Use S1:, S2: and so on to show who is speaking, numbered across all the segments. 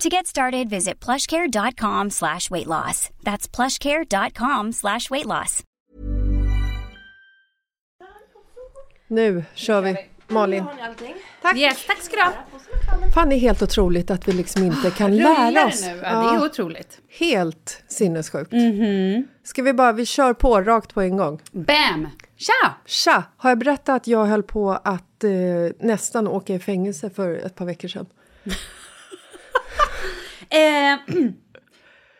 S1: To get started, visit plushcare.com slash weight loss. That's plushcare.com slash weight loss.
S2: Nu kör vi. Malin. Tack.
S3: Yes, tack ska du ha.
S2: Fan, det är helt otroligt att vi liksom inte kan lära oss.
S3: nu. Ja, det är otroligt.
S2: Helt sinnessjukt. Ska vi bara, vi kör på rakt på en gång.
S3: Bam! Tja!
S2: Tja! Har jag berättat att jag höll på att eh, nästan åka i fängelse för ett par veckor sedan?
S3: Eh,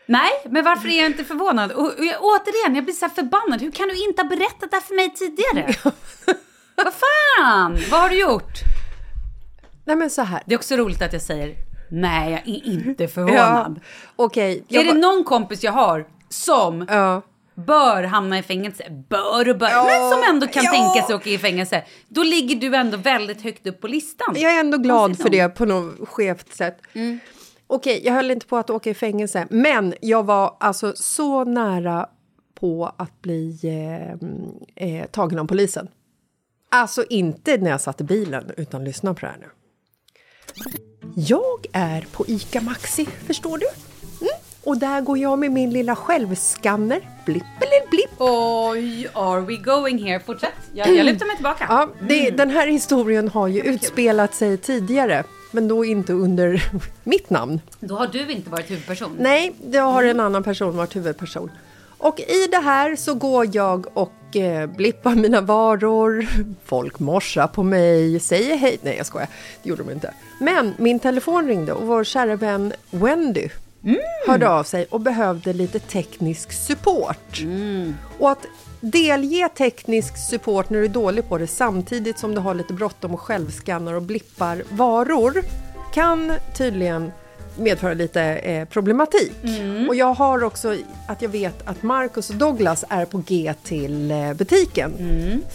S3: nej, men varför är jag inte förvånad? Och, och jag, återigen, jag blir så här förbannad. Hur kan du inte ha berättat det här för mig tidigare? Vad fan? Vad har du gjort?
S2: Nej men så här.
S3: Det är också roligt att jag säger nej, jag är inte förvånad.
S2: Okej.
S3: Är
S2: jag
S3: det någon kompis jag har som
S2: Ja.
S3: bör hamna i fängelse, bör och bör, men som ändå kan
S2: ja.
S3: tänka sig att åka i fängelse, då ligger du ändå väldigt högt upp på listan.
S2: Jag är ändå glad för det på något skevt sätt. Okej, jag höll inte på att åka i fängelse, men jag var alltså så nära på att bli eh, eh, tagen av polisen. Alltså inte när jag satt i bilen, utan lyssna på det här nu. Jag är på ICA Maxi, förstår du? Mm. Och där går jag med min lilla självskanner. Blipp eller blipp.
S3: Oj, are we going here? Fortsätt. Jag, jag lutar mig tillbaka.
S2: Ja, det, Den här historien har ju utspelat sig tidigare, men då inte under mitt namn.
S3: Då har du inte varit huvudperson.
S2: Nej, det har en annan person varit huvudperson. Och i det här så går jag och eh, blippar mina varor. Folk morsar på mig, säger hej. Nej, jag skojar. Det gjorde de inte. Men min telefon ringde och vår kära vän Wendy hörde av sig och behövde lite teknisk support. Och att delge teknisk support när du är dålig på det samtidigt som du har lite bråttom och självskannar och blippar varor kan tydligen medföra lite eh, problematik. Och jag har också att jag vet att Marcus och Douglas är på G till eh, butiken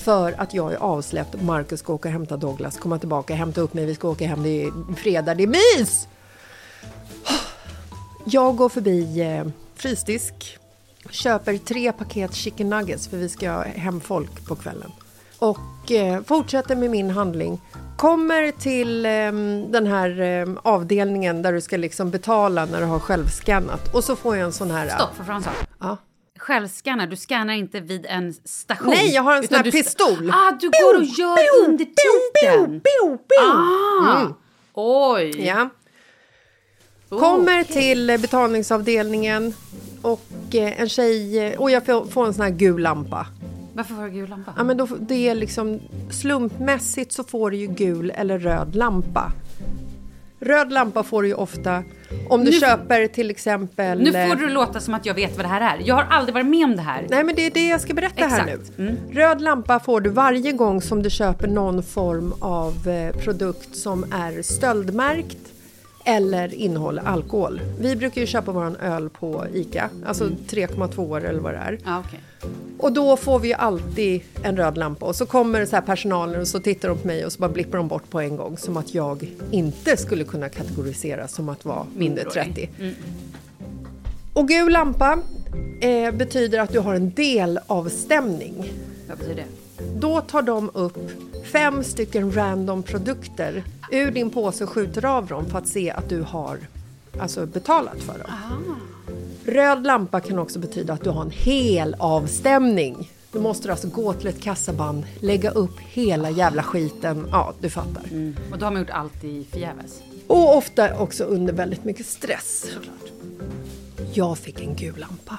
S2: för att jag är avsläppt. Marcus ska åka och hämta Douglas, komma tillbaka, hämta upp mig, vi ska åka hem, det är fredag, det är mys! Jag går förbi eh, frysdisk, köper tre paket chicken nuggets för vi ska ha hem folk på kvällen. Och eh, fortsätter med min handling. Kommer till eh, den här eh, avdelningen där du ska liksom betala när du har självskannat. Och så får jag en sån här...
S3: Stopp, för sak.
S2: Ja.
S3: Självskannar, du skannar inte vid en station.
S2: Nej, jag har en sån här
S3: du-
S2: pistol.
S3: Ah, du går och gör under tiden.
S2: Pew, pew.
S3: Ah, oj.
S2: Ja. Kommer till eh, betalningsavdelningen och eh, en tjej... eh, Och jag får, får en sån här gul lampa.
S3: Varför var det gul lampa?
S2: Ja, men då, det är liksom slumpmässigt så får du ju gul eller röd lampa. Röd lampa får du ju ofta om du
S3: Nu-
S2: köper till exempel...
S3: Nu
S2: eh,
S3: får du låta som att jag vet vad det här är. Jag har aldrig varit med om det här.
S2: Nej men det är det jag ska berätta här
S3: Exakt.
S2: nu.
S3: Mm.
S2: Röd lampa får du varje gång som du köper någon form av eh, produkt som är stöldmärkt eller innehåller alkohol. Vi brukar ju köpa våran öl på ICA, alltså 3,2 eller vad det är.
S3: Ja, okej.
S2: Och då får vi ju alltid en röd lampa och så kommer så här personalen och så tittar de på mig och så bara blippar de bort på en gång som att jag inte skulle kunna kategoriseras som att vara mindre 30. Och gul lampa, eh, betyder att du har en delavstämning.
S3: Vad betyder det?
S2: Då tar de upp fem stycken random produkter ur din påse och skjuter av dem för att se att du har alltså, betalat för dem. Röd lampa kan också betyda att du har en hel avstämning. Då måste du alltså gå till ett kassaband, lägga upp hela jävla skiten. Ja, du fattar.
S3: Och då har man gjort allt i förgäves.
S2: Och ofta också under väldigt mycket stress. Jag fick en gul lampa.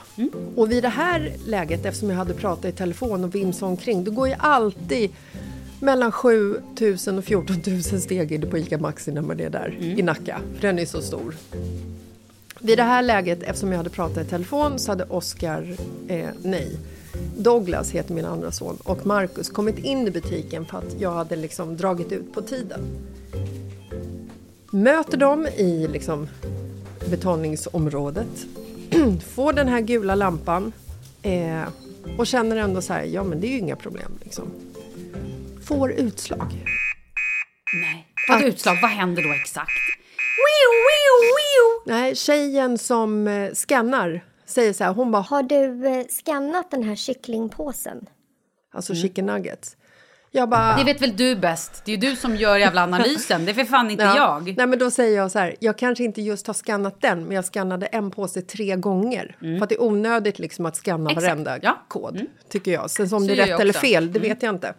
S2: Och vid det här läget, eftersom jag hade pratat i telefon och vimsade omkring, då går jag alltid mellan 7 000 och 14 000 steg in på ICA Maxi när man är där i Nacka. För den är så stor. Vid det här läget, eftersom jag hade pratat i telefon, så hade Oscar, eh, nej, Douglas heter min andra son, och Marcus kommit in i butiken för att jag hade liksom dragit ut på tiden möter dem i liksom betalningsområdet, får den här gula lampan eh, och känner ändå så här, ja men det är ju inga problem. Liksom. Får utslag.
S3: Nej. Vad
S2: Att-
S3: utslag? Vad händer då exakt? Wio, wio, wio.
S2: Nej, tjejen som eh, scannar säger så här, hon bara,
S4: Har du eh, skannat den här kycklingpåsen?
S2: alltså chicken nuggets. Jag bara,
S3: Det vet väl du bäst? Det är ju du som gör jävla analysen. Det är för fan inte
S2: Ja.
S3: jag.
S2: Nej, men då säger jag så här, jag kanske inte just har skannat den, men jag skannade en påse tre gånger. För att det är onödigt liksom att scanna
S3: Exakt.
S2: varenda
S3: Ja.
S2: kod, tycker jag. Sen om
S3: Så
S2: det är rätt eller fel, det vet jag inte.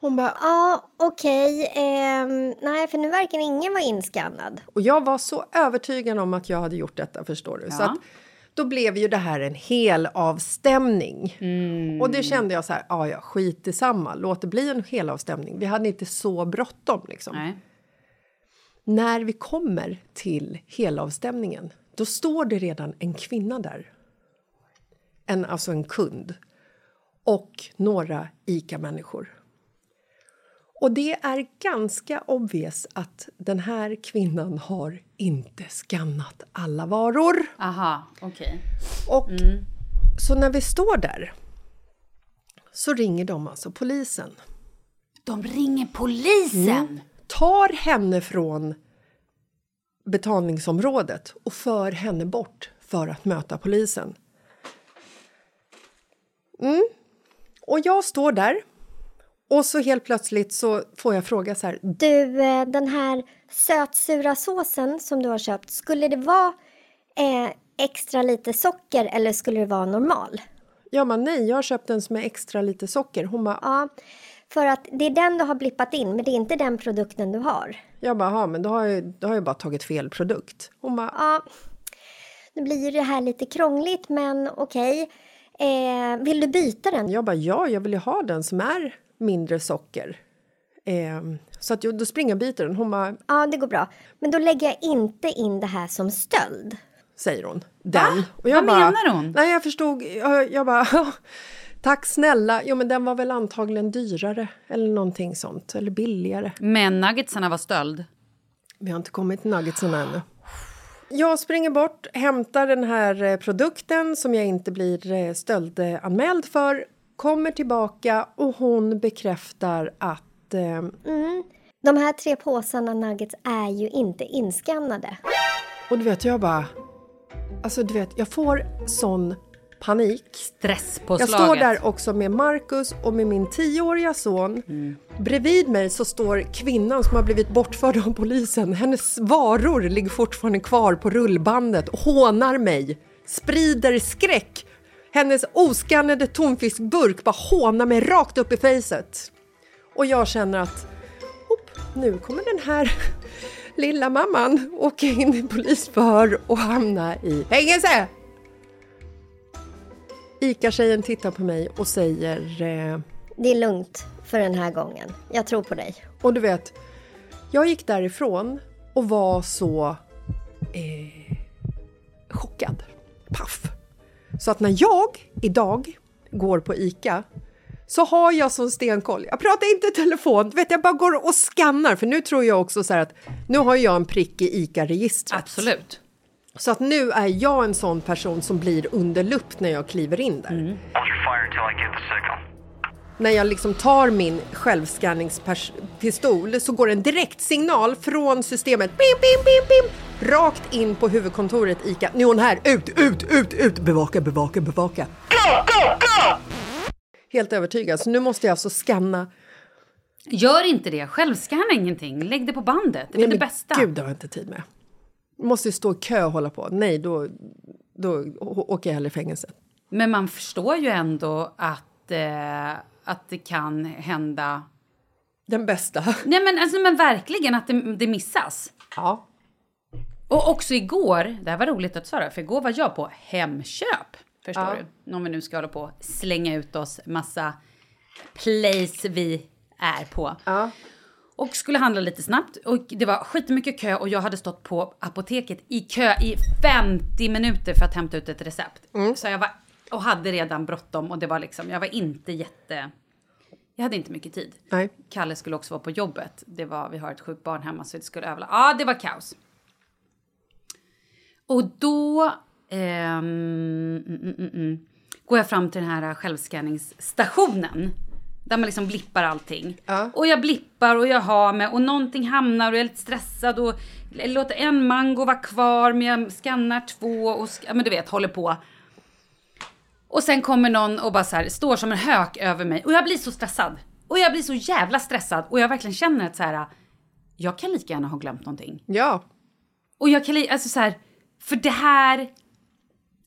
S2: Hon bara,
S4: Ja, okej. ehm, nej, för nu verkar ingen vara inskannad.
S2: och jag var så övertygad om att jag hade gjort detta, förstår du. Så
S3: Ja.
S2: att, då blev ju det här en hel avstämning.
S3: Mm.
S2: Och det kände jag så här, ja ja, skit i samma. Låt det bli en hel avstämning. Vi hade inte så bråttom liksom.
S3: Nej.
S2: När vi kommer till helavstämningen, då står det redan en kvinna där. En, alltså en kund. Och några ICA-människor. Och det är ganska obvious att den här kvinnan har inte skannat alla varor.
S3: Aha, okej.
S2: Och så när vi står där så ringer de alltså polisen.
S3: De ringer polisen!
S2: tar henne från betalningsområdet och för henne bort för att möta polisen. Mm. Och jag står där och så helt plötsligt så får jag fråga så här.
S4: Du, eh, den här sötsura såsen som du har köpt, skulle det vara eh, extra lite socker eller skulle det vara normal?
S2: Ja, men nej, jag har köpt en som är extra lite socker. Hon bara,
S4: Ja, för att det är den du har blippat in, men det är inte den produkten du har.
S2: jag bara, "Ja, men då har jag, då har jag bara tagit fel produkt. Hon bara,
S4: Ja, nu blir ju det här lite krångligt, men okej. Eh, vill du byta den?
S2: jag bara, ja, jag vill ju ha den som är mindre socker. Ehm, så att jag, då springer jag och byter den. Hon bara,
S4: Ja, det går bra. Men då lägger jag inte in det här som stöld.
S2: säger hon. Den.
S3: Va?
S2: Och jag
S3: Vad
S2: bara,
S3: menar hon?
S2: Nej, jag förstod. Jag, jag bara, tack snälla. Jo, men den var väl antagligen dyrare eller någonting sånt. Eller billigare.
S3: Men nuggetsarna var stöld.
S2: Vi har inte kommit till nuggetsen ännu. Jag springer bort, hämtar den här eh, produkten som jag inte blir eh, stöldanmäld för. Kommer tillbaka och hon bekräftar att eh,
S4: De här tre påsarna nuggets är ju inte inskannade.
S2: Och du vet, jag bara... Alltså, du vet, jag får sån panik.
S3: Stresspåslaget.
S2: Jag står där också med Marcus och med min tioåriga son. Bredvid mig så står kvinnan som har blivit bortförd av polisen. Hennes varor ligger fortfarande kvar på rullbandet och hånar mig. Sprider skräck. Hennes oskannade tonfiskburk bara hånar mig rakt upp i facet. Och jag känner att nu kommer den här lilla mamman åka in i polisförhör och hamna i fängelse. ICA-tjejen tittar på mig och säger... Eh,
S4: Det är lugnt för den här gången. Jag tror på dig.
S2: och du vet, jag gick därifrån och var så eh, chockad. Paff. Så att när jag idag går på ICA så har jag sån stenkoll. Jag pratar inte i telefon, vet, jag bara går och skannar. För nu tror jag också så här att nu har jag en prick i ICA-registret.
S3: Absolut.
S2: Så att nu är jag en sån person som blir under lupp när jag kliver in där.
S5: Hold
S2: när jag liksom tar min självskanningspistol så går en direktsignal från systemet bim, bim, bim, bim, rakt in på huvudkontoret ICA. Nu är hon här. Ut, ut, ut, ut! Bevaka, bevaka, bevaka. Helt övertygad. Så nu måste jag alltså skanna.
S3: Gör inte det. Självskanna ingenting. Lägg det på bandet. Det är väl det bästa.
S2: Gud, det har jag inte tid med. Måste ju stå i kö och hålla på. Nej, då, då åker jag hellre i fängelse.
S3: Men man förstår ju ändå att, eh, att det kan hända...
S2: Den bästa.
S3: Nej men, alltså, men verkligen att det, det missas.
S2: Ja.
S3: Och också igår, det här var roligt att du sa det, för igår var jag på Hemköp. Förstår
S2: Ja.
S3: du? Om vi nu ska hålla på och slänga ut oss massa place vi är på.
S2: Ja.
S3: Och skulle handla lite snabbt. Och det var skitmycket kö och jag hade stått på apoteket i kö i 50 minuter för att hämta ut ett recept. Så jag var, och hade redan bråttom och det var liksom, jag var inte jätte... Jag hade inte mycket tid.
S2: Nej.
S3: Kalle skulle också vara på jobbet. Det var, vi har ett sjukt barn hemma så det skulle överla. Ja, det var kaos. Och då ehm, mm, mm, mm, mm, går jag fram till den här självskanningsstationen. Där man liksom blippar allting.
S2: Ja.
S3: Och jag blippar och jag har med och någonting hamnar och jag är lite stressad och låter en mango vara kvar men jag skannar två och sk- ja, men du vet håller på. Och sen kommer någon och bara så här, står som en hök över mig och jag blir så stressad. Och jag blir så jävla stressad och jag verkligen känner att så här, jag kan lika gärna ha glömt någonting.
S2: Ja.
S3: Och jag kan alltså så här, för det här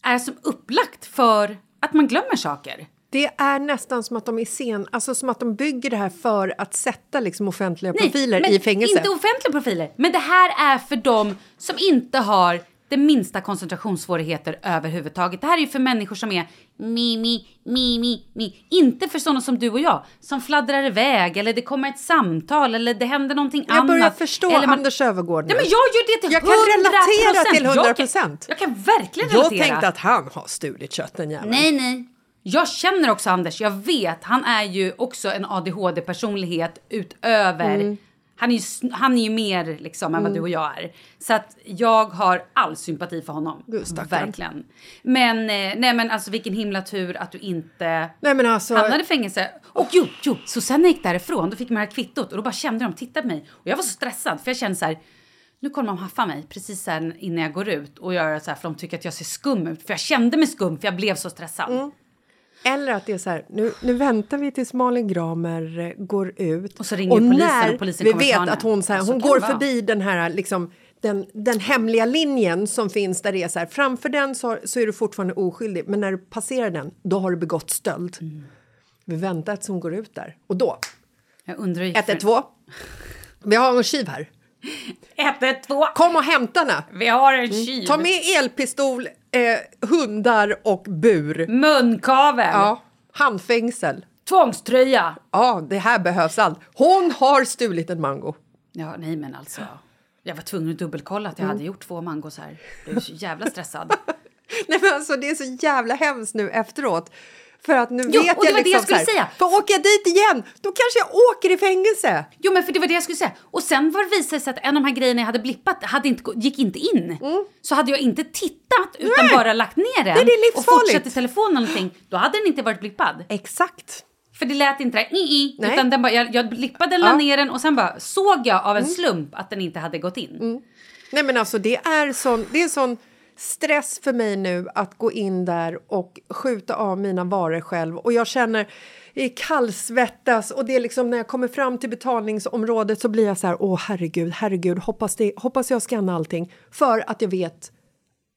S3: är som upplagt för att man glömmer saker.
S2: Det är nästan som att de är sen, alltså som att de bygger det här för att sätta liksom offentliga profiler
S3: men
S2: i fängelse.
S3: inte offentliga profiler. Men det här är för dem som inte har det minsta koncentrationssvårigheter överhuvudtaget. Det här är ju för människor som är mi, mi, mi, mi, mi. Inte för sådana som du och jag som fladdrar iväg eller det kommer ett samtal eller det händer någonting
S2: jag
S3: annat.
S2: börjar förstå
S3: eller man-
S2: Anders Öfvergård nu.
S3: Ja, men jag gör det till
S2: Jag kan
S3: 100%.
S2: relatera till
S3: Jag
S2: 100%.
S3: kan, jag kan verkligen
S2: jag
S3: relatera.
S2: tänkte att han har stulit kött den jäveln.
S3: Nej, nej. Jag känner också Anders, jag vet, han är ju också en ADHD-personlighet utöver...
S2: Mm.
S3: Han är, ju, han är ju mer liksom än vad du och jag är. Så att jag har all sympati för honom.
S2: Gud.
S3: Verkligen. Men, eh, nej men alltså vilken himla tur att du inte
S2: Nej men alltså,
S3: hamnade i fängelse. Och jo, jo, så sen när jag gick därifrån då fick man det här kvittot och då bara kände de, titta på mig. Och jag var så stressad för jag kände så här, nu kommer de haffa mig precis innan jag går ut och göra så här för de tycker att jag ser skum ut. För jag kände mig skum för jag blev så stressad.
S2: Mm. Eller att det är så här, nu, nu väntar vi tills Malin Gramer eh, går ut.
S3: Och så ringer polisen
S2: när
S3: och polisen
S2: vi
S3: kommer
S2: vet
S3: ta henne.
S2: att hon, så här,
S3: Ja, så
S2: hon går förbi den här liksom, den, den hemliga linjen som finns där det är så här, framför den så, så är du fortfarande oskyldig men när du passerar den då har du begått stöld.
S3: Mm.
S2: Vi väntar tills hon går ut där och då,
S3: Jag undrar hur det gick för-
S2: 112. Vi har en tjuv här.
S3: 112.
S2: Kom och hämta henne!
S3: Vi har en.
S2: Mm. Ta med elpistol, eh, hundar och bur.
S3: Munkavel.
S2: Ja, handfängsel.
S3: Tvångströja.
S2: Ja, det här behövs allt. Hon har stulit en mango.
S3: Ja, nej men alltså. Jag var tvungen att dubbelkolla att jag
S2: Mm.
S3: hade gjort två mangos här. Jag är så jävla stressad.
S2: Nej, men alltså, det är så jävla hemskt nu efteråt. För att nu
S3: Jo,
S2: vet
S3: och det
S2: jag
S3: var det
S2: liksom
S3: jag skulle
S2: så här,
S3: säga.
S2: För åker jag dit igen, då kanske jag åker i fängelse.
S3: Jo, men för det var det jag skulle säga. Och sen var det visade sig att en av de här grejerna jag hade blippat hade inte, gick inte in. Så hade jag inte tittat utan
S2: Mm. Nej.
S3: bara lagt ner den
S2: Nej, det
S3: och fortsatt i telefonen eller någonting, då hade den inte varit blippad.
S2: Exakt.
S3: För det lät inte där, i, utan den bara, jag, jag blippade la
S2: Ja.
S3: ner den och sen bara såg jag av en
S2: Mm.
S3: slump att den inte hade gått in.
S2: Nej, men alltså det är sån, det är sån stress för mig nu att gå in där och skjuta av mina varor själv. Och jag känner i kallsvettas och det är liksom när jag kommer fram till betalningsområdet så blir jag så här, åh herregud, herregud, hoppas, det, hoppas jag skannar allting. För att jag vet,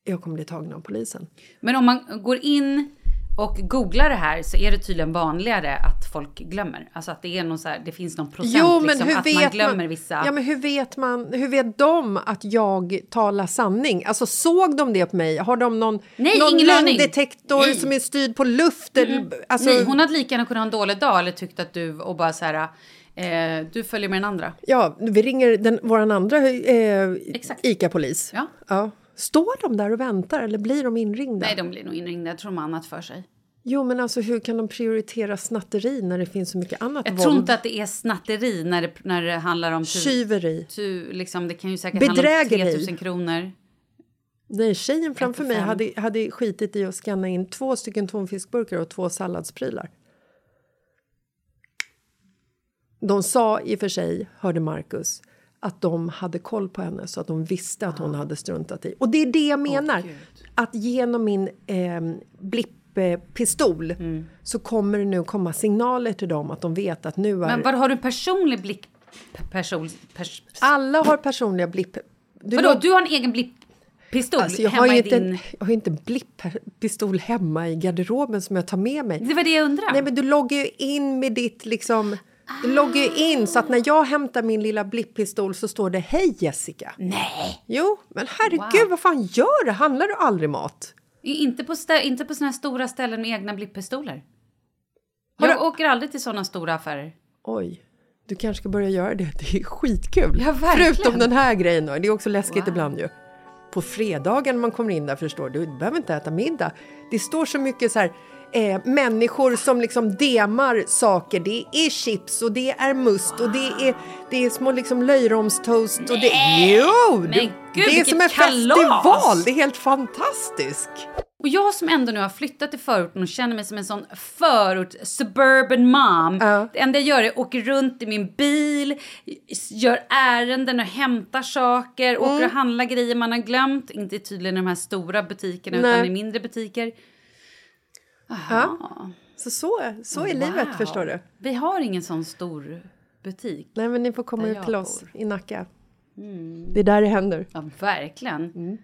S2: jag kommer bli tagen av polisen.
S3: Men om man går in och googlar det här så är det tydligen vanligare att folk glömmer. Alltså att det är någon så här, det finns någon procent
S2: Jo, men
S3: liksom,
S2: hur
S3: att
S2: vet
S3: man glömmer
S2: man,
S3: vissa.
S2: Ja, men hur vet man, hur vet de att jag talar sanning? Alltså såg de det på mig? Har de någon,
S3: Nej,
S2: någon lögndetektor som är styrd på luft? Eller, alltså,
S3: Nej, hon hade lika gärna kunnat ha en dålig dag eller tyckt att du och bara så här, eh, du följer med den andra.
S2: Ja, vi ringer den, våran andra eh. ICA-polis.
S3: Ja.
S2: Ja. Står de där och väntar eller blir de inringda?
S3: Nej, de blir nog inringda. Jag tror de har annat för sig.
S2: Jo, men alltså hur kan de prioritera snatteri när det finns så mycket annat
S3: Jag
S2: våld?
S3: tror inte att det är snatteri när det, när det handlar om... tu-
S2: Tjuveri.
S3: tu, liksom, det kan ju säkert handla om
S2: Bedrägeri.
S3: 3000 kronor.
S2: Nej, tjejen framför mig hade, hade skitit i att scanna in två stycken tonfiskburkar och två salladsprylar. De sa i och för sig, hörde Marcus, att de hade koll på henne så att de visste att hon hade struntat i. Och det är det jag menar. att genom min eh, blipppistol
S3: Mm.
S2: så kommer det nu komma signaler till dem att de vet att nu är...
S3: Men vad har du en personlig blick... Person, pers,
S2: Alla har personliga blipp... Du
S3: vadå, du har en egen blipppistol
S2: Alltså, jag, har ju inte,
S3: din...
S2: jag har inte en blipppistol hemma i garderoben som jag tar med mig.
S3: Det var det jag undrade.
S2: Nej, men du loggar ju in med ditt liksom... Du loggar ju in så att när jag hämtar min lilla blipppistol så står det Hej Jessica.
S3: Nej!
S2: Jo, men herregud,
S3: Wow.
S2: vad fan gör du? Handlar du aldrig mat?
S3: Inte på, stä- inte på såna här stora ställen med egna blippistoler. Jag
S2: du-
S3: åker aldrig till såna stora affärer.
S2: Oj, du kanske ska börja göra det. Det är skitkul.
S3: Ja, verkligen.
S2: Förutom den här grejen då. Det är också läskigt ibland ju. På fredagen när man kommer in där förstår du, du behöver inte äta middag. Det står så mycket så här eh, människor som liksom demar saker. Det är chips och det är must och det är, det är små liksom löjromstoast och det... Jo!
S3: Men
S2: det,
S3: gud,
S2: det är som en
S3: kalas!
S2: festival. Det är helt fantastiskt.
S3: Och jag som ändå nu har flyttat till förorten och känner mig som en sån förort, suburban mom.
S2: Ja.
S3: Det enda jag gör är att åka runt i min bil, gör ärenden och hämtar saker, åker
S2: Mm.
S3: och handlar grejer man har glömt. Inte tydligen i de här stora butikerna
S2: Nej.
S3: utan i mindre butiker.
S2: Ja. Så, så, så är livet
S3: Wow.
S2: förstår du.
S3: Vi har ingen sån stor butik.
S2: Nej men ni får komma ut till oss i Nacka. Det är där det händer.
S3: Ja, verkligen.
S2: Mm.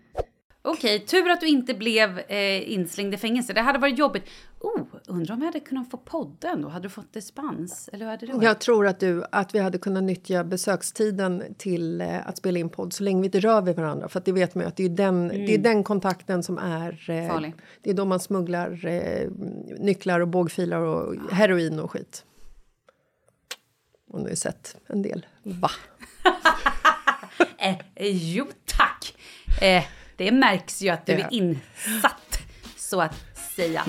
S3: Okej, tur att du inte blev eh, inslängd i fängelse. Det hade varit jobbigt. Oh, undrar om jag hade kunnat få podden då? Hade du fått dispens? Eller hur hade det varit?
S2: Jag tror att, du, att vi hade kunnat nyttja besökstiden till eh, att spela in podd så länge vi inte rör vid varandra. För att det vet man ju att det är den, det är den kontakten som är... Eh,
S3: Farlig.
S2: Det är då man smugglar eh, nycklar och bågfilar och heroin och skit. Och nu har jag sett en del. Va?
S3: Eh, eh, jo, tack! Det märks ju att du
S2: Ja.
S3: är insatt, så att säga.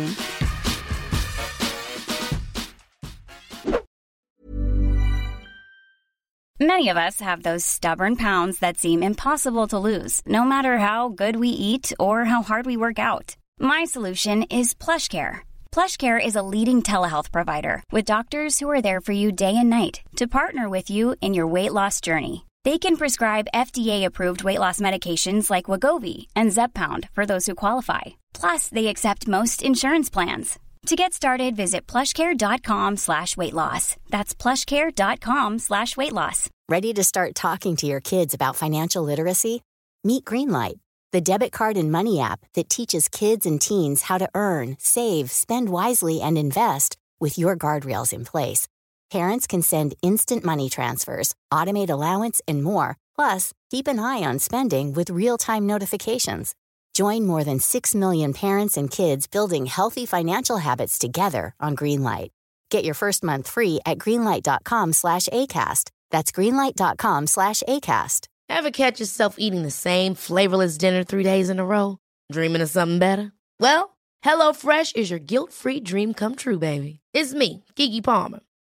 S1: Many of us have those stubborn pounds that seem impossible to lose, no matter how good we eat or how hard we work out. My solution is PlushCare. PlushCare is a leading telehealth provider with doctors who are there for you day and night to partner with you in your weight loss journey. They can prescribe FDA-approved weight loss medications like Wagovi and Zepbound for those who qualify. Plus, they accept most insurance plans. To get started, visit plushcare.com slash weight loss. That's plushcare.com slash weight loss.
S5: Ready to start talking to your kids about financial literacy? Meet Greenlight, the debit card and money app that teaches kids and teens how to earn, save, spend wisely, and invest with your guardrails in place. Parents can send instant money transfers, automate allowance, and more. Plus, keep an eye on spending with real time notifications. Join more than 6 million parents and kids building healthy financial habits together on Greenlight. Get your first month free at greenlight.com slash ACAST. That's greenlight.com slash ACAST.
S6: Ever catch yourself eating the same flavorless dinner three days in a row? Dreaming of something better? Well, HelloFresh is your guilt-free dream come true, baby. It's me, Kiki Palmer.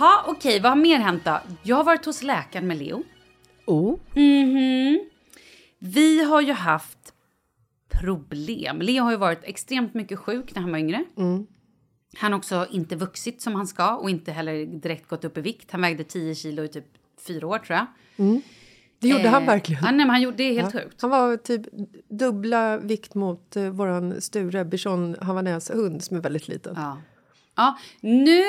S3: Ha, okej, vad har mer hänt då? Jag har varit hos läkaren med Leo.
S2: Oh.
S3: Mhm. Vi har ju haft problem. Leo har ju varit extremt mycket sjuk när han var yngre. Han har också inte vuxit som han ska och inte heller direkt gått upp i vikt. Han vägde 10 kilo i typ fyra år tror jag.
S2: Det gjorde han
S3: Eh,
S2: verkligen.
S3: Ja, nej, han gjorde, det är helt
S2: Ja.
S3: sjukt.
S2: Han var typ dubbla vikt mot eh, våran Sture bichon havanäs hund som är väldigt liten.
S3: Ja. Ja, nu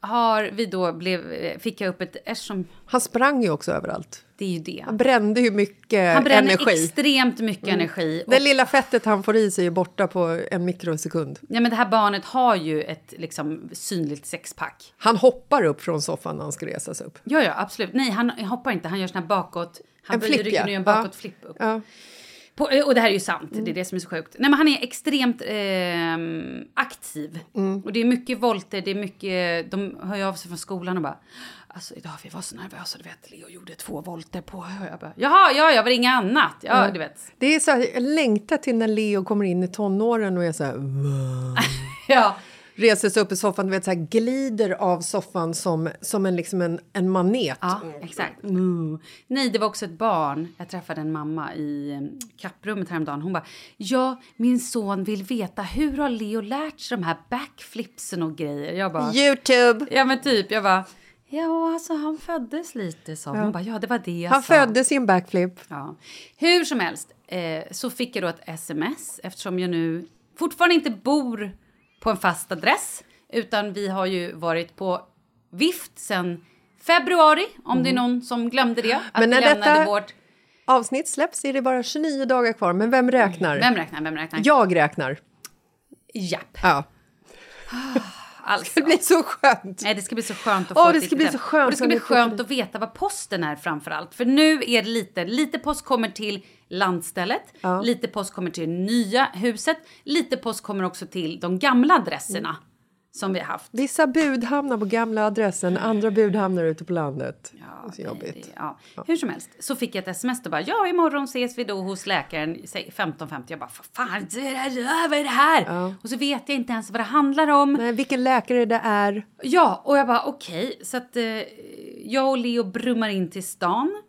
S3: har vi då blev, fick jag upp ett, eftersom
S2: Han sprang ju också överallt.
S3: det är ju det.
S2: Han brände ju mycket
S3: Han bränner
S2: energi.
S3: extremt mycket energi.
S2: Det
S3: Och,
S2: lilla fettet han får i sig är borta på en mikrosekund.
S3: ja, men det här barnet har ju ett liksom, synligt sexpack.
S2: Han hoppar upp från soffan när han ska resa sig upp.
S3: Ja, ja, absolut. Nej, han hoppar inte. Han gör såna här bakåt... Han
S2: En
S3: böjer ryggen
S2: ja.
S3: och gör en
S2: Ja.
S3: bakåt flipp upp.
S2: Ja.
S3: På, eh, och det här är ju sant, det är det som är så sjukt. Nej men han är extremt eh, aktiv. Och det är mycket volter, det är mycket, de hör ju av sig från skolan och bara Alltså idag vi var så nervösa, du vet, Leo gjorde två volter på... Jag bara, Jaha, ja, jag var inget annat. Ja, du vet.
S2: Det är så här, jag längtar till när Leo kommer in i tonåren och är så här...
S3: Ja,
S2: reser sig upp i soffan, du vet, så här, glider av soffan som, som en, liksom en, en manet.
S3: ja exakt. Mm. Nej, det var också ett barn. Jag träffade en mamma i eh, kapprummet häromdagen. Hon bara, ja, min son vill veta hur har Leo lärt sig de här backflipsen och grejer? Jag bara,
S2: Youtube!
S3: ja men typ, jag bara, ja alltså han föddes lite så. Hon bara, ja det var det jag
S2: Han
S3: sa.
S2: föddes i en backflip.
S3: Ja. Hur som helst eh, så fick jag då ett sms eftersom jag nu fortfarande inte bor på en fast adress utan vi har ju varit på vift sen februari om det är någon som glömde det. Att
S2: Mm. Men när detta-
S3: vårt...
S2: Avsnitt släpps är det bara 29 dagar kvar, men vem räknar?
S3: Vem räknar? Vem räknar?
S2: Jag räknar.
S3: Japp.
S2: Ja.
S3: Alltså.
S2: Det blir så skönt.
S3: Nej, det ska bli så skönt att
S2: Åh,
S3: få
S2: det ska bli så skönt
S3: Och det ska bli skönt att veta vad posten är framför allt. För nu är det lite, lite post kommer till landstället, lite post kommer till det nya huset, lite post kommer också till de gamla adresserna som vi har haft.
S2: Vissa bud hamnar på gamla adressen, andra bud hamnar ute på landet.
S3: Ja,
S2: det är så jobbigt.
S3: det- Ja. Hur som helst så fick jag ett sms och bara ja imorgon ses vi då hos läkaren säg 15.50. Jag bara vad fan vad är det här? Och så vet jag inte ens vad det handlar om.
S2: Nej, vilken läkare det är.
S3: Ja, och jag bara okej. Så att eh, jag och Leo brummar in till stan.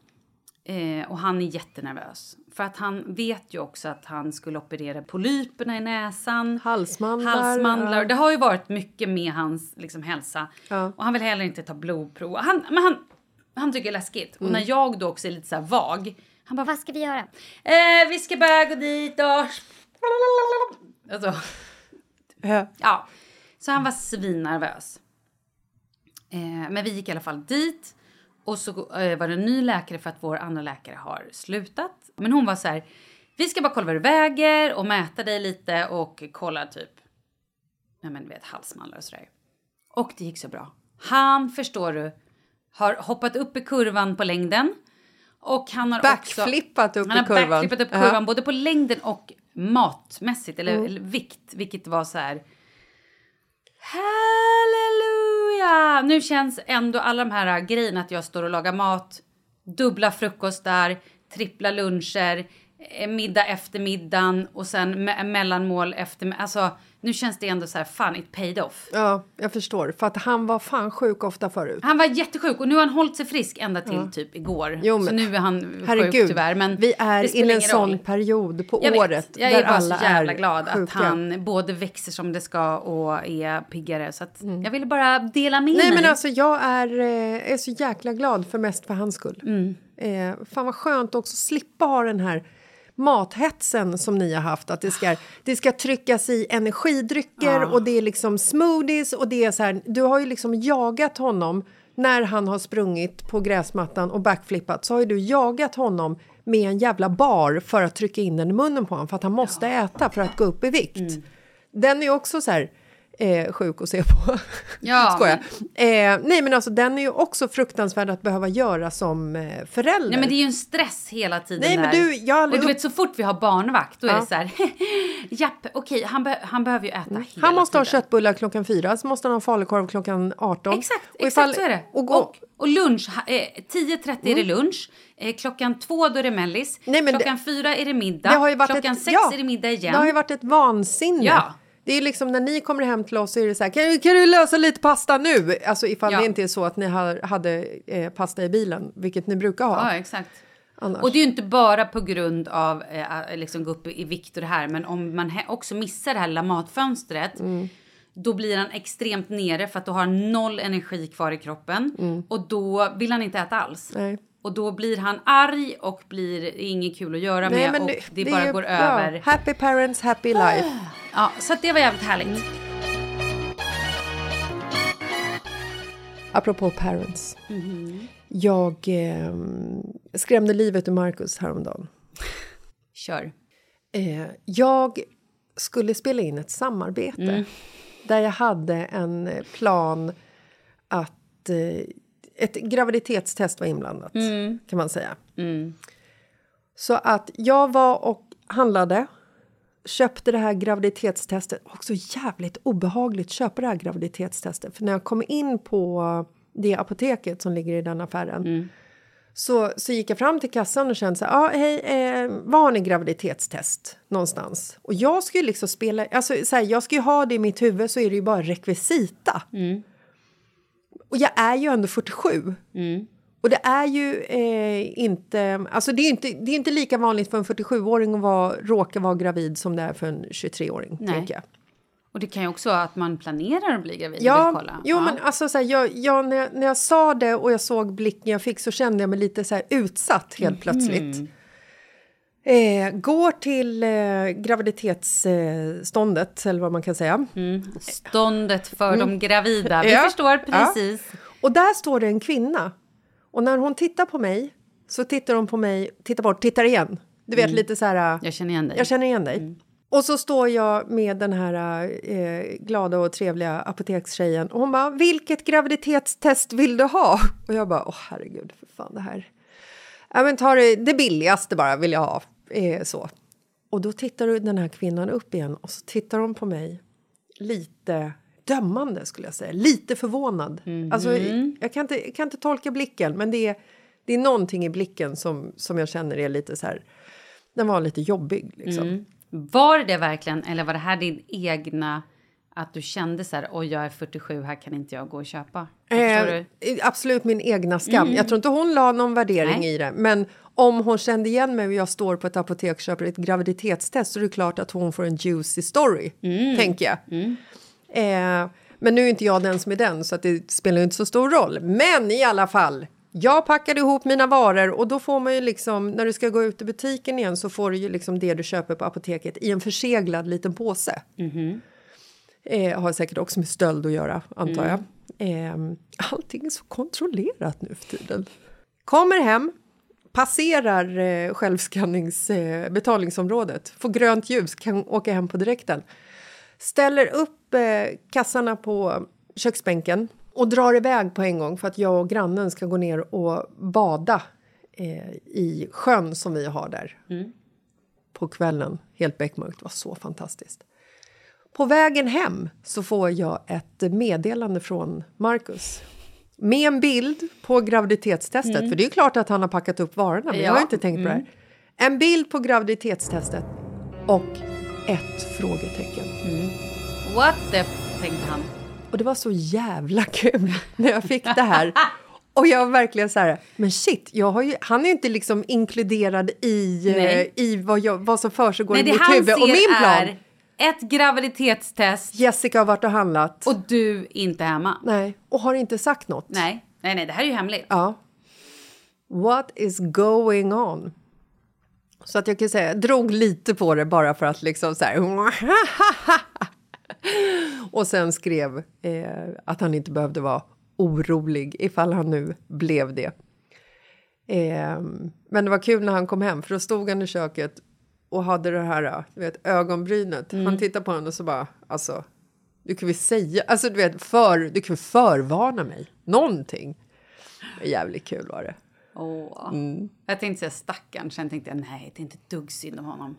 S3: Eh, och han är jättenervös. För att han vet ju också att han skulle operera polyperna i näsan.
S2: Halsmandlar,
S3: Halsmandlar.
S2: ja.
S3: Det har ju varit mycket med hans liksom, hälsa.
S2: Ja.
S3: Och han vill heller inte ta blodprov. Han, men han, han tycker det är läskigt.
S2: Mm.
S3: Och när jag då också är lite så vag. Han bara,
S4: Vad ska vi göra?
S3: eh, vi ska bara gå dit och... Alltså,
S2: Ja.
S3: Ja, så han var svinnervös. Eh, men vi gick i alla fall dit. Och så eh, var det en ny läkare för att vår andra läkare har slutat. Men hon var så här, vi ska bara kolla vad du väger och mäta dig lite och kolla typ, nej men du vet halsmandlar och sådär. Och det gick så bra. Han, förstår du, har hoppat upp i kurvan på längden. Och han har
S2: Backflippat
S3: också,
S2: upp
S3: han
S2: i
S3: har
S2: kurvan.
S3: backflippat upp
S2: Ja.
S3: kurvan både på längden och matmässigt, eller,
S2: Mm.
S3: eller vikt, vilket var så här... Halleluja! Nu känns ändå alla de här äh, grejerna att jag står och lagar mat, dubbla frukostar, trippla luncher, eh, middag efter middagen och sen me- mellanmål efter... Alltså, nu känns det ändå så här, fan, it paid off.
S2: ja, jag förstår. För att han var fan sjuk ofta förut.
S3: Han var jättesjuk och nu har han hållit sig frisk ända till typ igår.
S2: Jo,
S3: så
S2: men-
S3: nu är han sjuk
S2: Herregud,
S3: tyvärr. Men
S2: vi är i en sån
S3: roll.
S2: period på
S3: Jag vet.
S2: året
S3: Jag
S2: där
S3: är bara
S2: alla
S3: så jävla
S2: är
S3: glad
S2: sjuka.
S3: att han både växer som det ska och är piggare. Så att jag ville bara dela med
S2: Mm. Nej
S3: mig.
S2: men alltså jag är, eh, är så jäkla glad för mest för hans skull.
S3: Mm.
S2: Eh, fan vad skönt också slippa ha den här mathetsen som ni har haft. Att det ska, det ska tryckas i energidrycker och det är liksom smoothies och det är så här. Du har ju liksom jagat honom när han har sprungit på gräsmattan och backflippat så har ju du jagat honom med en jävla bar för att trycka in den i munnen på honom för att han måste äta för att gå upp i vikt.
S3: Mm.
S2: Den är också så här eh, sjuk att se på.
S3: Ja,
S2: Skojar. Eh, nej men alltså den är ju också fruktansvärd att behöva göra som eh, förälder.
S3: Nej men det är ju en stress hela tiden
S2: Nej, men
S3: där.
S2: du, jag aldrig
S3: och du vet så fort vi har barnvakt då är
S2: Ja.
S3: det så här. Japp, okej han, be- han behöver ju äta hela
S2: han måste ha
S3: tiden.
S2: köttbullar klockan fyra, så måste han ha falukorv klockan 18.
S3: Exakt,
S2: Och
S3: exakt
S2: ifall-
S3: så är det.
S2: Och gå,
S3: Och, och lunch, ha- eh, 10.30 är det lunch, eh, klockan två då är det mellis,
S2: Nej, men
S3: klockan fyra är det middag,
S2: det
S3: klockan
S2: ett,
S3: sex
S2: ja,
S3: är det middag igen.
S2: Det har ju varit ett vansinne.
S3: Ja.
S2: Det är liksom när ni kommer hem till oss så är det så här, kan, du- kan du lösa lite pasta nu? Alltså ifall
S3: Ja.
S2: det inte är så att ni har, hade eh, pasta i bilen, vilket ni brukar ha.
S3: Ja, exakt.
S2: Annars.
S3: Och det är ju inte bara på grund av eh, liksom gå upp i vikt och det här, men om man också missar det här lilla matfönstret,
S2: Mm.
S3: då blir han extremt nere för att då har han noll energi kvar i kroppen
S2: Mm.
S3: och då vill han inte äta alls.
S2: Nej.
S3: Och då blir han arg och blir det inget kul att göra med och det, bara
S2: är-
S3: går
S2: ja,
S3: över.
S2: Happy parents, happy life.
S3: Ja, så att det var jävligt härligt.
S2: Apropå parents.
S3: Mhm.
S2: Jag eh, skrämde livet ur Marcus häromdagen.
S3: Kör.
S2: Eh, jag skulle spela in ett samarbete
S3: Mm.
S2: där jag hade en plan att eh, ett graviditetstest var inblandat,
S3: Mm.
S2: kan man säga. Så att jag var och handlade, köpte det här graviditetstestet. Också jävligt obehagligt köpa det här graviditetstestet. För när jag kom in på det apoteket som ligger i den affären så, så gick jag fram till kassan och kände så här, ah, hej, eh, var har ni graviditetstest någonstans? Och jag skulle liksom spela, alltså så här, jag ska ju ha det i mitt huvud så är det ju bara rekvisita. Och jag är ju ändå 47. Och det är ju eh, inte, alltså det är inte, det är inte lika vanligt för en 47-åring att vara, råka vara gravid som det är för en 23-åring,
S3: Nej.
S2: jag.
S3: Och det kan ju också vara att man planerar att bli gravid och
S2: Ja,
S3: vill kolla.
S2: jo,
S3: ja.
S2: men alltså så här, jag, jag, när, jag, när jag sa det och jag såg blicken jag fick så kände jag mig lite så här utsatt helt plötsligt. Eh, går till eh, graviditetsståndet, eller vad man kan säga.
S3: Ståndet för de gravida. Vi
S2: Mm. Ja.
S3: förstår precis.
S2: Och där står det en kvinna. Och när hon tittar på mig så tittar hon på mig, tittar bort, tittar igen. Du vet lite så här...
S3: Jag känner igen dig.
S2: Jag känner igen dig. Och så står jag med den här eh, glada och trevliga apotekstjejen och hon bara “Vilket graviditetstest vill du ha?” Och jag bara “Åh herregud, för fan det här...” Ja men ta det, det billigaste bara vill jag ha. Eh, så. Och då tittar den här kvinnan upp igen och så tittar hon på mig lite dömande skulle jag säga, lite förvånad. Alltså, jag, kan inte, jag kan inte tolka blicken men det är, det är någonting i blicken som, som jag känner är lite så här, den var lite jobbig liksom.
S3: Var det verkligen, eller var det här din egna, att du kände så här, oj jag är 47, här kan inte jag gå och köpa?
S2: Eh, absolut min egna skam. Jag tror inte hon la någon värdering
S3: Nej.
S2: i det. Men om hon kände igen mig och jag står på ett apotek och köper ett graviditetstest så är det klart att hon får en juicy story, tänker jag. Eh, men nu är inte jag den som är den så att det spelar inte så stor roll. Men i alla fall, jag packade ihop mina varor och då får man ju liksom, när du ska gå ut i butiken igen så får du ju liksom det du köper på apoteket i en förseglad liten påse. Eh, har säkert också med stöld att göra, antar jag. Eh, allting är så kontrollerat nu för tiden. Kommer hem, passerar eh, självskannings eh, betalningsområdet, får grönt ljus, kan åka hem på direkten. Ställer upp eh, kassarna på köksbänken och drar iväg på en gång för att jag och grannen ska gå ner och bada eh, i sjön som vi har där. På kvällen, helt beckmörkt. Det var så fantastiskt. På vägen hem så får jag ett meddelande från Marcus. Med en bild på graviditetstestet. För det är klart att han har packat upp varorna, men jag har
S3: Ja.
S2: inte tänkt på det här. En bild på graviditetstestet och ett frågetecken.
S3: What the, tänkte han.
S2: Och det var så jävla kul när jag fick det här. Och jag var verkligen så här, men shit, jag har ju, han är ju inte liksom inkluderad i, eh, i vad, jag, vad som försiggår i mitt huvud. Och min plan,
S3: är ett graviditetstest
S2: Jessica har varit och handlat.
S3: och du inte hemma.
S2: Nej, och har inte sagt något.
S3: Nej, nej, nej, det här är ju hemligt.
S2: Ja. What is going on? Så att jag kan säga, jag drog lite på det bara för att liksom så här... Och sen skrev eh, att han inte behövde vara orolig ifall han nu blev det. Eh, men det var kul när han kom hem för då stod han i köket och hade det här du vet, ögonbrynet. Han tittade på honom och så bara, alltså, du kan väl säga, alltså du vet, för, du kan förvarna mig, någonting. Jävligt kul var det.
S3: Åh.
S2: Mm.
S3: Jag tänkte säga stackarn, sen tänkte jag nej, det är inte dugg synd om honom.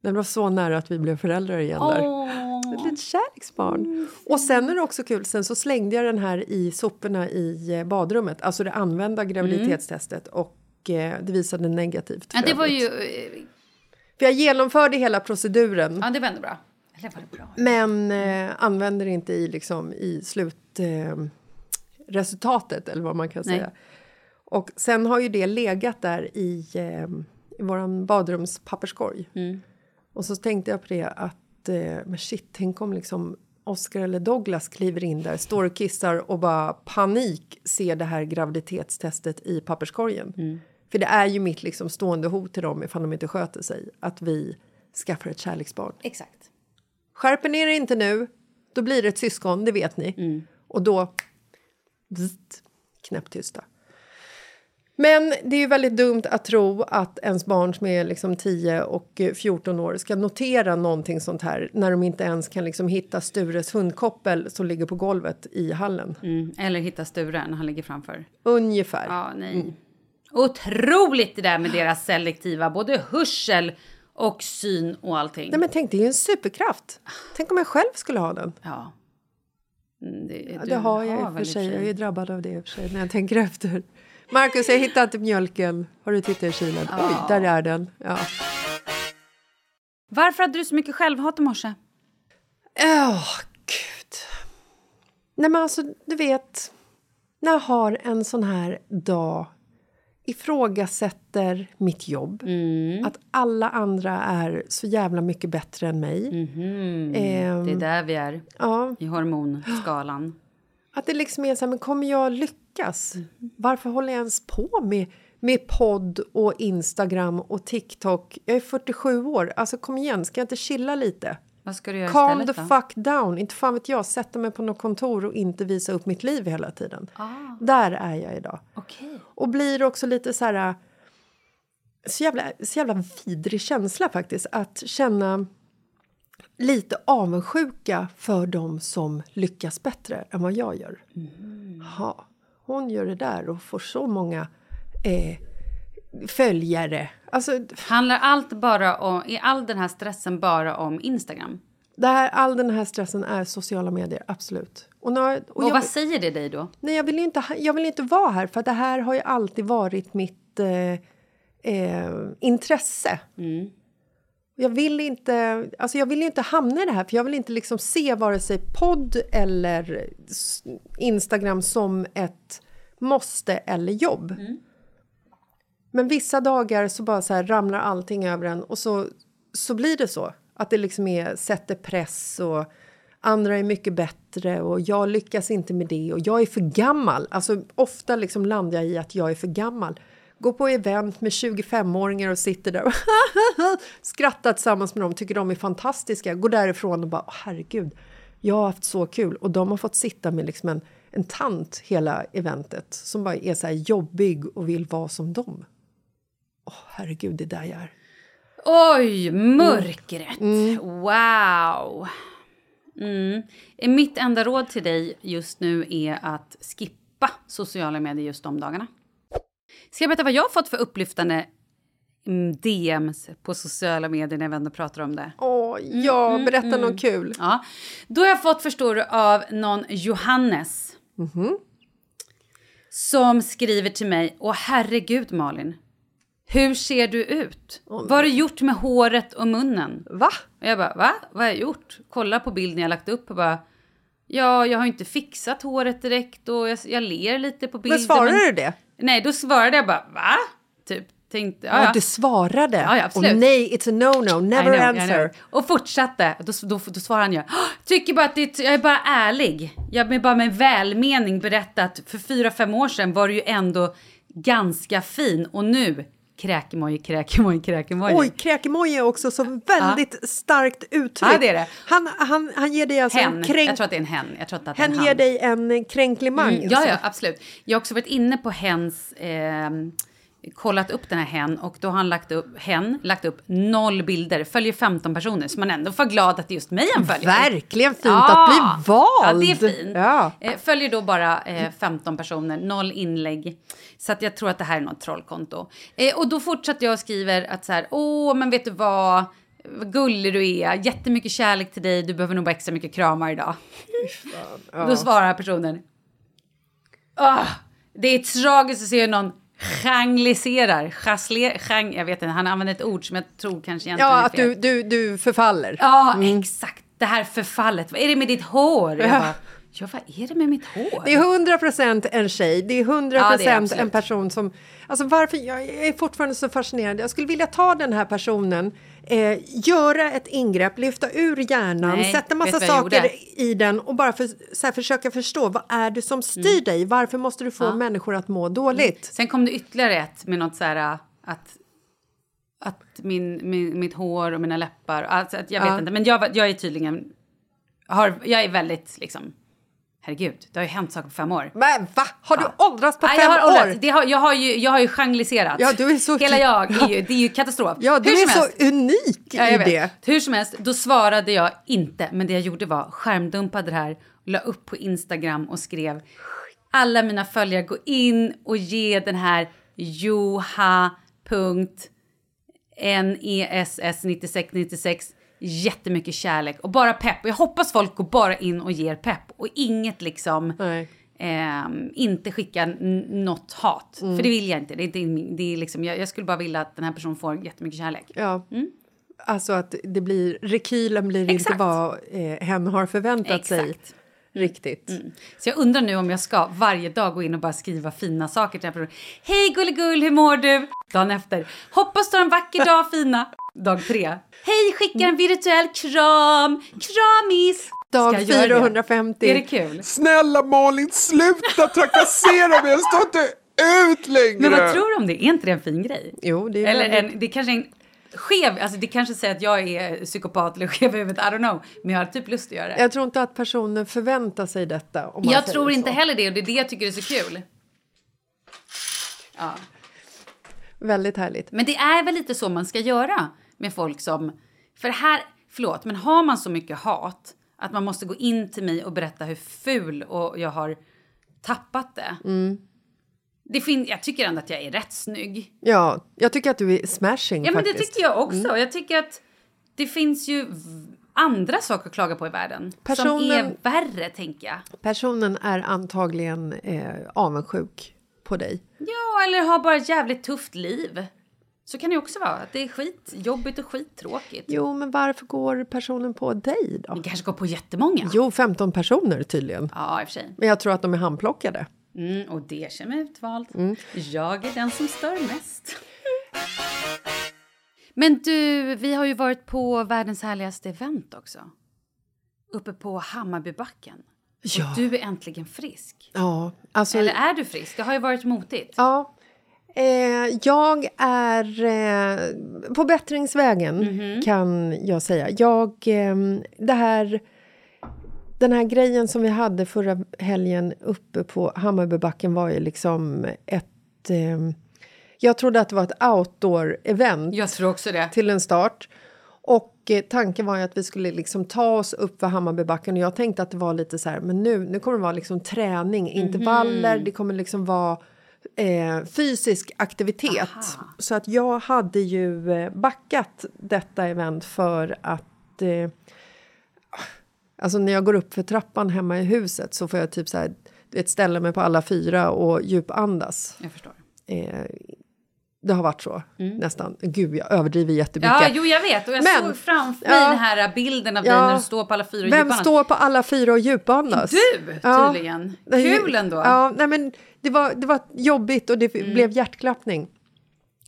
S2: Det var så nära att vi blev föräldrar igen där. Ett litet kärleksbarn. Och sen är det också kul, sen så slängde jag den här i soporna i eh, badrummet, alltså det använda graviditetstestet och eh, det visade negativt.
S3: Ja, det var ju... eh,
S2: För jag genomförde hela proceduren.
S3: Ja, det var ändå bra. Eller var det bra?
S2: Men eh, använder inte i, liksom, i slutresultatet, eh, resultatet, eller vad man kan
S3: Nej.
S2: säga. Och sen har ju det legat där i, eh, i vår badrumspapperskorg. Och så tänkte jag på det att, eh, men shit, tänk om liksom Oscar eller Douglas kliver in där, står och kissar och bara panik ser det här graviditetstestet i papperskorgen. För det är ju mitt liksom stående hot till dem ifall de inte sköter sig, att vi skaffar ett kärleksbarn.
S3: Exakt.
S2: Skärper ni er inte nu, då blir det ett syskon, det vet ni. Och då... Bzzt, knäpptysta. Men det är ju väldigt dumt att tro att ens barn som är liksom 10 och eh, 14 år ska notera någonting sånt här när de inte ens kan liksom hitta Stures hundkoppel som ligger på golvet i hallen.
S3: Mm. Eller hitta Sture när han ligger framför.
S2: Ungefär.
S3: Ja, nej. Otroligt det där med deras selektiva, både hörsel Och syn och allting.
S2: Nej men tänk, det är ju en superkraft. Tänk om jag själv skulle ha den.
S3: Ja. Mm, Det,
S2: Ja, det har jag i och för sig. Jag är drabbad av det i och för sig när jag tänker efter. Marcus, jag hittade inte mjölken. Har du tittat i kylen? Oj, där är den. Ja.
S3: Varför hade du så mycket självhat i morse?
S2: Åh, gud. Nej, men alltså, du vet, när jag har en sån här dag ifrågasätter mitt jobb, att alla andra är så jävla mycket bättre än mig. Ehm,
S3: Det är där vi är,
S2: ja,
S3: i hormonskalan.
S2: att det liksom är så här, men kommer jag lyckas? Varför håller jag ens på med, med podd och Instagram och TikTok? Jag är 47 år, alltså kom igen, ska jag inte chilla lite?
S3: Vad ska du göra
S2: Calm the
S3: istället då?
S2: fuck down. Inte fan vet jag, sätta mig på något kontor och inte visa upp mitt liv hela tiden.
S3: Ah,
S2: Där är jag idag.
S3: okej.
S2: Och blir också lite så här... Så jävla, så jävla vidrig känsla faktiskt. Att känna lite avundsjuka för dem som lyckas bättre än vad jag gör. Ha, hon gör det där och får så många eh, följare. Alltså,
S3: Handlar allt bara om, är all den här stressen bara om Instagram?
S2: det här, all den här stressen är sociala medier, absolut. Och, när, och
S3: Och
S2: jag-
S3: vad säger det dig då?
S2: Nej, jag vill ju inte, jag vill inte vara här för det här har ju alltid varit mitt eh, eh, intresse. Jag vill inte, alltså jag vill inte hamna i det här för jag vill inte liksom se vare sig podd eller Instagram som ett måste eller jobb. Men vissa dagar så bara så här ramlar allting över en och så, så blir det så. Att det liksom är, sätter press och andra är mycket bättre och jag lyckas inte med det och jag är för gammal. Alltså ofta liksom landar jag i att jag är för gammal. Går på event med 25-åringar och sitter där och skrattar tillsammans med dem, tycker de är fantastiska. Går därifrån och bara, "Åh, herregud, jag har haft så kul. Och de har fått sitta med liksom en, en tant hela eventet som bara är så här jobbig och vill vara som dem. Åh, herregud, det är där jag är.
S3: Oj, mörkret! Wow! Mm. Mitt enda råd till dig just nu är att skippa sociala medier just de dagarna. Ska jag berätta vad jag har fått för upplyftande mm, DMs på sociala medier när vi ändå pratar om det?
S2: Åh, ja, berätta något kul.
S3: Ja. Då har jag fått, förstår du, av någon Johannes. Som skriver till mig, åh herregud Malin. Hur ser du ut? Vad har du gjort med håret och munnen?
S2: Va?
S3: Och jag bara, va? Vad har jag gjort? Kolla på bilden jag lagt upp och bara, ja, jag har inte fixat håret direkt och jag, jag ler lite på bilden.
S2: Men svarade du det?
S3: Nej, då svarade jag bara, va? Typ, tänkte, ja,
S2: Ja, du svarade.
S3: Ja, ja, absolut.
S2: och nej, it's a no-no, never
S3: know,
S2: answer.
S3: Och fortsatte. Då, då, då svarade han ju. "Åh, Tycker bara att det, jag är bara ärlig. Jag vill bara med välmening berätta att för fyra, fem år sedan var du ju ändå ganska fin. Och nu, kräkemoji, kräkemoji, kräkemoji.
S2: Oj, kräkemoji är också så väldigt starkt uttryck.
S3: Ja, det är det.
S2: Han, han, han ger dig alltså
S3: hen.
S2: en kränk...
S3: Jag tror att det är en hen. Jag tror att det är
S2: Han
S3: en
S2: ger dig en kränklimang.
S3: Mm, ja,
S2: alltså.
S3: ja, absolut. Jag har också varit inne på hens... Eh, kollat upp den här hen och då har han lagt upp, hen lagt upp noll bilder, följer 15 personer så man ändå får glad att det är just mig han följer.
S2: Verkligen fint att bli vald!
S3: Ja, det är fint.
S2: Ja.
S3: Eh, följer då bara eh, 15 personer, noll inlägg. Så att jag tror att det här är något trollkonto. Eh, och då fortsätter jag och skriver att så här, åh, men vet du vad? Vad gullig du är, jättemycket kärlek till dig, du behöver nog bara extra mycket kramar idag. Då svarar personen, ah, det är tragiskt att se hur någon gengliserar, chasler, gen, jag vet inte, han använder ett ord som jag tror kanske egentligen
S2: Ja,
S3: är
S2: att
S3: fel.
S2: du, du, du förfaller.
S3: Ja, exakt. Det här förfallet. Vad är det med ditt hår? Jag
S2: Ja.
S3: bara, ja, vad är det med mitt hår?
S2: Det är 100 procent en tjej, det är 100
S3: Ja, det är
S2: procent
S3: absolut.
S2: en person som... Alltså varför, jag är fortfarande så fascinerad. Jag skulle vilja ta den här personen, eh, göra ett ingrepp, lyfta ur hjärnan,
S3: Nej,
S2: sätta massa saker i den och bara för, här, försöka förstå vad är det som styr dig? Varför måste du få
S3: Mm. Ja.
S2: människor att må dåligt?
S3: Sen kom det ytterligare ett med något så här att att min, min, mitt hår och mina läppar, alltså att jag vet
S2: Ja.
S3: inte, men jag, jag är tydligen, har, jag är väldigt liksom, Herregud, det har ju hänt saker på fem år.
S2: Men va? Har du åldrats på
S3: Nej,
S2: fem
S3: jag har
S2: år?
S3: Det har, jag, har ju, jag har ju genreliserat.
S2: Ja, du är så...
S3: Hela jag är ju, det är ju katastrof.
S2: Ja, du
S3: Hur
S2: är så
S3: helst.
S2: unik
S3: ja,
S2: i det.
S3: Hur som helst, då svarade jag inte. Men det jag gjorde var skärmdumpade det här, la upp på Instagram och skrev alla mina följare, gå in och ge den här joha.ness9696 Jättemycket kärlek och bara pepp. Och jag hoppas folk går bara in och ger pepp och inget liksom... Ehm, inte skicka något hat. För det vill jag inte. Det är inte det är liksom, jag, jag skulle bara vilja att den här personen får jättemycket kärlek.
S2: Ja. Alltså att det blir, rekylen blir inte
S3: Exakt.
S2: vad eh, hen har förväntat sig Riktigt.
S3: Så jag undrar nu om jag ska varje dag gå in och bara skriva fina saker till den här. Hej gulligull, hur mår du? Dagen efter. Hoppas du har en vacker dag fina. Dag tre. Hej, skickar en virtuell kram. Kramis!
S2: Dag
S3: Ska jag göra det?
S2: 450.
S3: Är det kul?
S7: Snälla Malin, sluta trakassera mig! Jag står inte ut längre!
S3: Men vad tror du om det? Är inte det en fin grej?
S2: Jo, det är
S3: Eller en, det kanske är en skev, alltså det kanske säger att jag är psykopat eller skev i huvudet, I don't know. Men jag har typ lust att göra det.
S2: Jag tror inte att personen förväntar sig detta. Om man
S3: Jag tror inte
S2: så.
S3: heller det och det är det jag tycker är så kul. Ja.
S2: Väldigt härligt.
S3: Men det är väl lite så man ska göra med folk som... För här, förlåt, men har man så mycket hat att man måste gå in till mig och berätta hur ful och jag har tappat det. Det fin- jag tycker ändå att jag är rätt snygg.
S2: Ja, jag tycker att du är smashing
S3: Ja, men det
S2: faktiskt.
S3: tycker jag också. Jag tycker att det finns ju andra saker att klaga på i världen. Som
S2: Personen-
S3: är värre, tänker jag.
S2: Personen är antagligen eh, avundsjuk på dig.
S3: Ja, eller har bara ett jävligt tufft liv. Så kan det också vara. Att det är skitjobbigt och skittråkigt.
S2: Jo, men varför går personen på dig då?
S3: Det kanske går på jättemånga.
S2: Jo, 15 personer tydligen.
S3: Ja, i och för sig.
S2: Men jag tror att de är handplockade.
S3: Mm, och det känner mig utvald.
S2: Mm.
S3: Jag är den som stör mest. Men du, vi har ju varit på världens härligaste event också. Uppe på Hammarbybacken.
S2: Ja.
S3: Och du är äntligen frisk.
S2: Ja, alltså...
S3: Eller är du frisk? Det har ju varit motigt.
S2: Ja. Eh, jag är eh, på bättringsvägen,
S3: Mhm.
S2: kan jag säga. Jag, eh, det här, den här grejen som vi hade förra helgen uppe på Hammarbybacken var ju liksom ett... Eh, jag trodde att det var ett outdoor-event
S3: Jag tror också det.
S2: till en start. Och eh, tanken var ju att vi skulle liksom ta oss upp för Hammarbybacken och jag tänkte att det var lite så här, men nu, nu kommer det vara liksom träning, intervaller, det kommer liksom vara eh, fysisk aktivitet. Så att jag hade ju eh, backat detta event för att eh, Alltså när jag går upp för trappan hemma i huset så får jag typ så här, vet, ställa mig på alla fyra och djupandas.
S3: Jag förstår.
S2: Eh, det har varit så, nästan. Gud, jag överdriver jättemycket.
S3: Mm. Ja, jo, jag vet. Och jag
S2: Men-
S3: såg framför mig
S2: Ja.
S3: den här bilden av
S2: Ja.
S3: dig när du står på alla fyra och
S2: Vem
S3: djupandas.
S2: står på alla fyra och djupandas?
S3: Du,
S2: Ja.
S3: tydligen.
S2: Ju-
S3: Kul ändå.
S2: Ja, nej, men det, var, det var jobbigt och det
S3: Mm.
S2: blev hjärtklappning.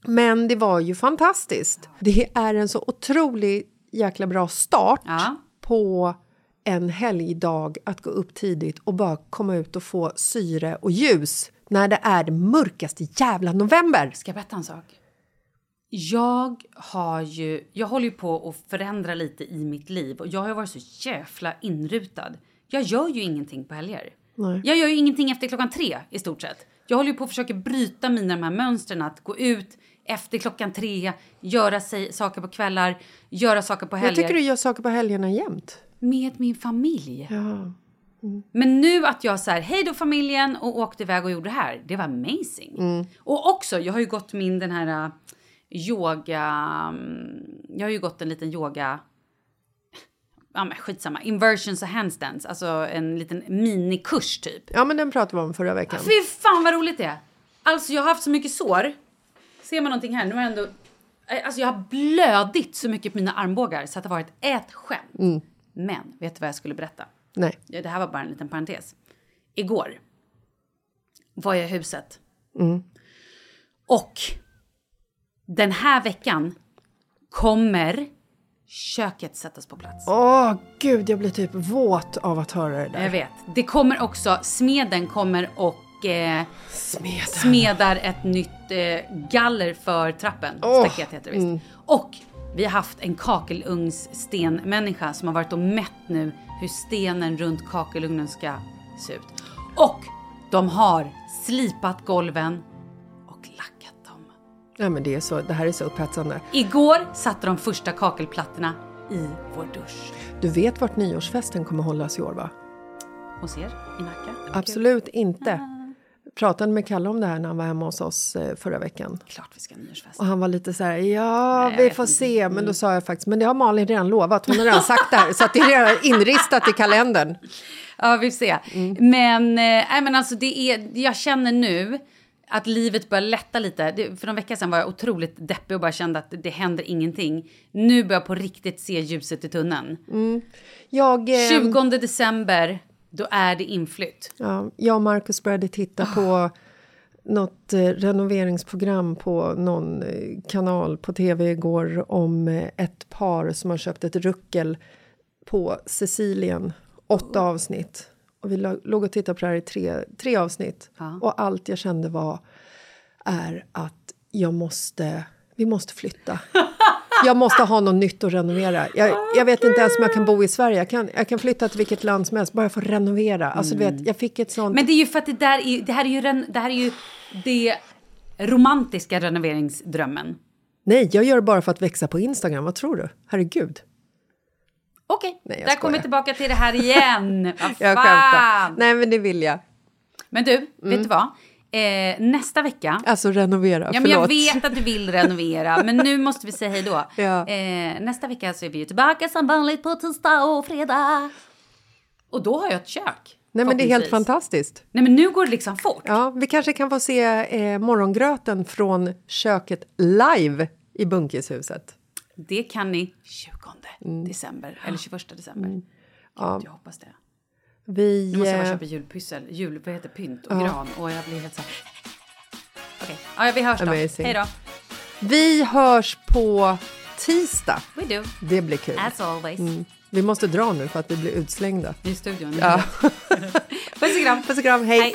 S2: Men det var ju fantastiskt. Det är en så otroligt jäkla bra start
S3: Ja.
S2: på en helgdag att gå upp tidigt och bara komma ut och få syre och ljus när det är det mörkaste jävla november.
S3: Ska jag berätta en sak? Jag har ju, jag håller ju på att förändra lite i mitt liv och jag har varit så jävla inrutad. Jag gör ju ingenting på helger.
S2: Nej.
S3: Jag gör ju ingenting efter klockan tre i stort sett. Jag håller ju på att försöka bryta mina de här mönstren att gå ut efter klockan tre, göra sig, saker på kvällar, göra saker på helger.
S2: Jag tycker du gör saker på helgerna jämt.
S3: Med min familj.
S2: Ja.
S3: Men nu att jag så här, hej då familjen och åkte iväg och gjorde det här, det var amazing. Och också, jag har ju gått min den här uh, yoga, mm, jag har ju gått en liten yoga, ja men skitsamma, inversions och handstands, alltså en liten minikurs typ.
S2: ja, men den pratade vi om förra veckan.
S3: Fy fan vad roligt det är! Alltså jag har haft så mycket sår. Ser man någonting här? Nu har jag ändå... eh, Alltså jag har blödit så mycket på mina armbågar så att det har varit ett skämt. Men, vet du vad jag skulle berätta?
S2: Nej.
S3: Ja, det här var bara en liten parentes. Igår var jag i huset. Och den här veckan kommer köket sättas på plats.
S2: Åh, gud, jag blir typ våt av att höra det där.
S3: Jag vet. Det kommer också, smeden kommer och eh,
S2: Smeden.
S3: smedar ett nytt eh, galler för trappen.
S2: Åh,
S3: Staket heter det visst. Och vi har haft en kakelugnsstenmänniska som har varit och mätt nu hur stenen runt kakelugnen ska se ut. Och de har slipat golven och lackat dem.
S2: Ja, men det, är så, det här är så upphetsande.
S3: Igår satte de första kakelplattorna i vår dusch.
S2: Du vet vart nyårsfesten kommer hållas i år, va?
S3: Hos er i Nacka.
S2: Absolut inte. Pratade med Kalle om det här när han var hemma hos oss eh, förra veckan.
S3: Klart vi ska ha nyårsfest.
S2: Och han var lite så här, ja,
S3: Nej,
S2: vi får
S3: inte.
S2: se. Men då sa jag faktiskt, men det har Malin redan lovat. Hon har redan sagt det här. Så att det är redan inristat i kalendern.
S3: Ja, vi får se. Men, eh, nej, men alltså det är, jag känner nu att livet börjar lätta lite. Det, för någon vecka sedan var jag otroligt deppig och bara kände att det händer ingenting. Nu börjar jag på riktigt se ljuset i tunneln.
S2: Jag, eh,
S3: 20 december, då är det inflytt.
S2: ja, jag och Marcus började titta på något eh, renoveringsprogram på någon eh, kanal på tv igår om eh, ett par som har köpt ett ruckel på Sicilien. Åtta avsnitt. Och vi lå- låg och tittade på det här i tre, tre avsnitt. Och allt jag kände var är att jag måste, vi måste flytta. Jag måste ha något nytt att renovera. Jag, jag vet inte ens om jag kan bo i Sverige. Jag kan, jag kan flytta till vilket land som helst, bara jag får renovera. Alltså, du vet, jag fick ett sånt...
S3: Men det är ju för att det där är, det här är ju, ren, det här är ju det romantiska renoveringsdrömmen.
S2: Nej, jag gör det bara för att växa på Instagram. Vad tror du? Herregud.
S3: Okej,
S2: jag
S3: där kommer vi tillbaka till det här igen. Vad
S2: Jag
S3: fan.
S2: skämtar. Nej, men det vill jag.
S3: Men du, vet du vad? Eh, nästa vecka
S2: Alltså renovera,
S3: Ja, men jag vet att du vill renovera, men nu måste vi säga hej då.
S2: Ja.
S3: Eh, nästa vecka så är vi ju tillbaka som vanligt på tisdag och fredag. Och då har jag ett kök.
S2: Nej, men det är helt fantastiskt.
S3: Nej, men nu går det liksom fort.
S2: Ja, vi kanske kan få se eh, morgongröten från köket live i Bunkishuset.
S3: Det kan ni 20
S2: Mm.
S3: december, eller 21 december. Gud, jag hoppas det.
S2: Vi...
S3: Nu måste jag bara
S2: eh,
S3: köpa julpyssel, jul, vad heter pynt och gran. Och jag blir helt så här... Okej, ja, vi hörs då. Hej då.
S2: vi hörs på tisdag.
S3: We do,
S2: Det blir kul.
S3: as always.
S2: Vi måste dra nu för att vi blir utslängda.
S3: I studion.
S2: Ja.
S3: Puss och kram.
S2: Puss och kram, hej.
S3: Hej.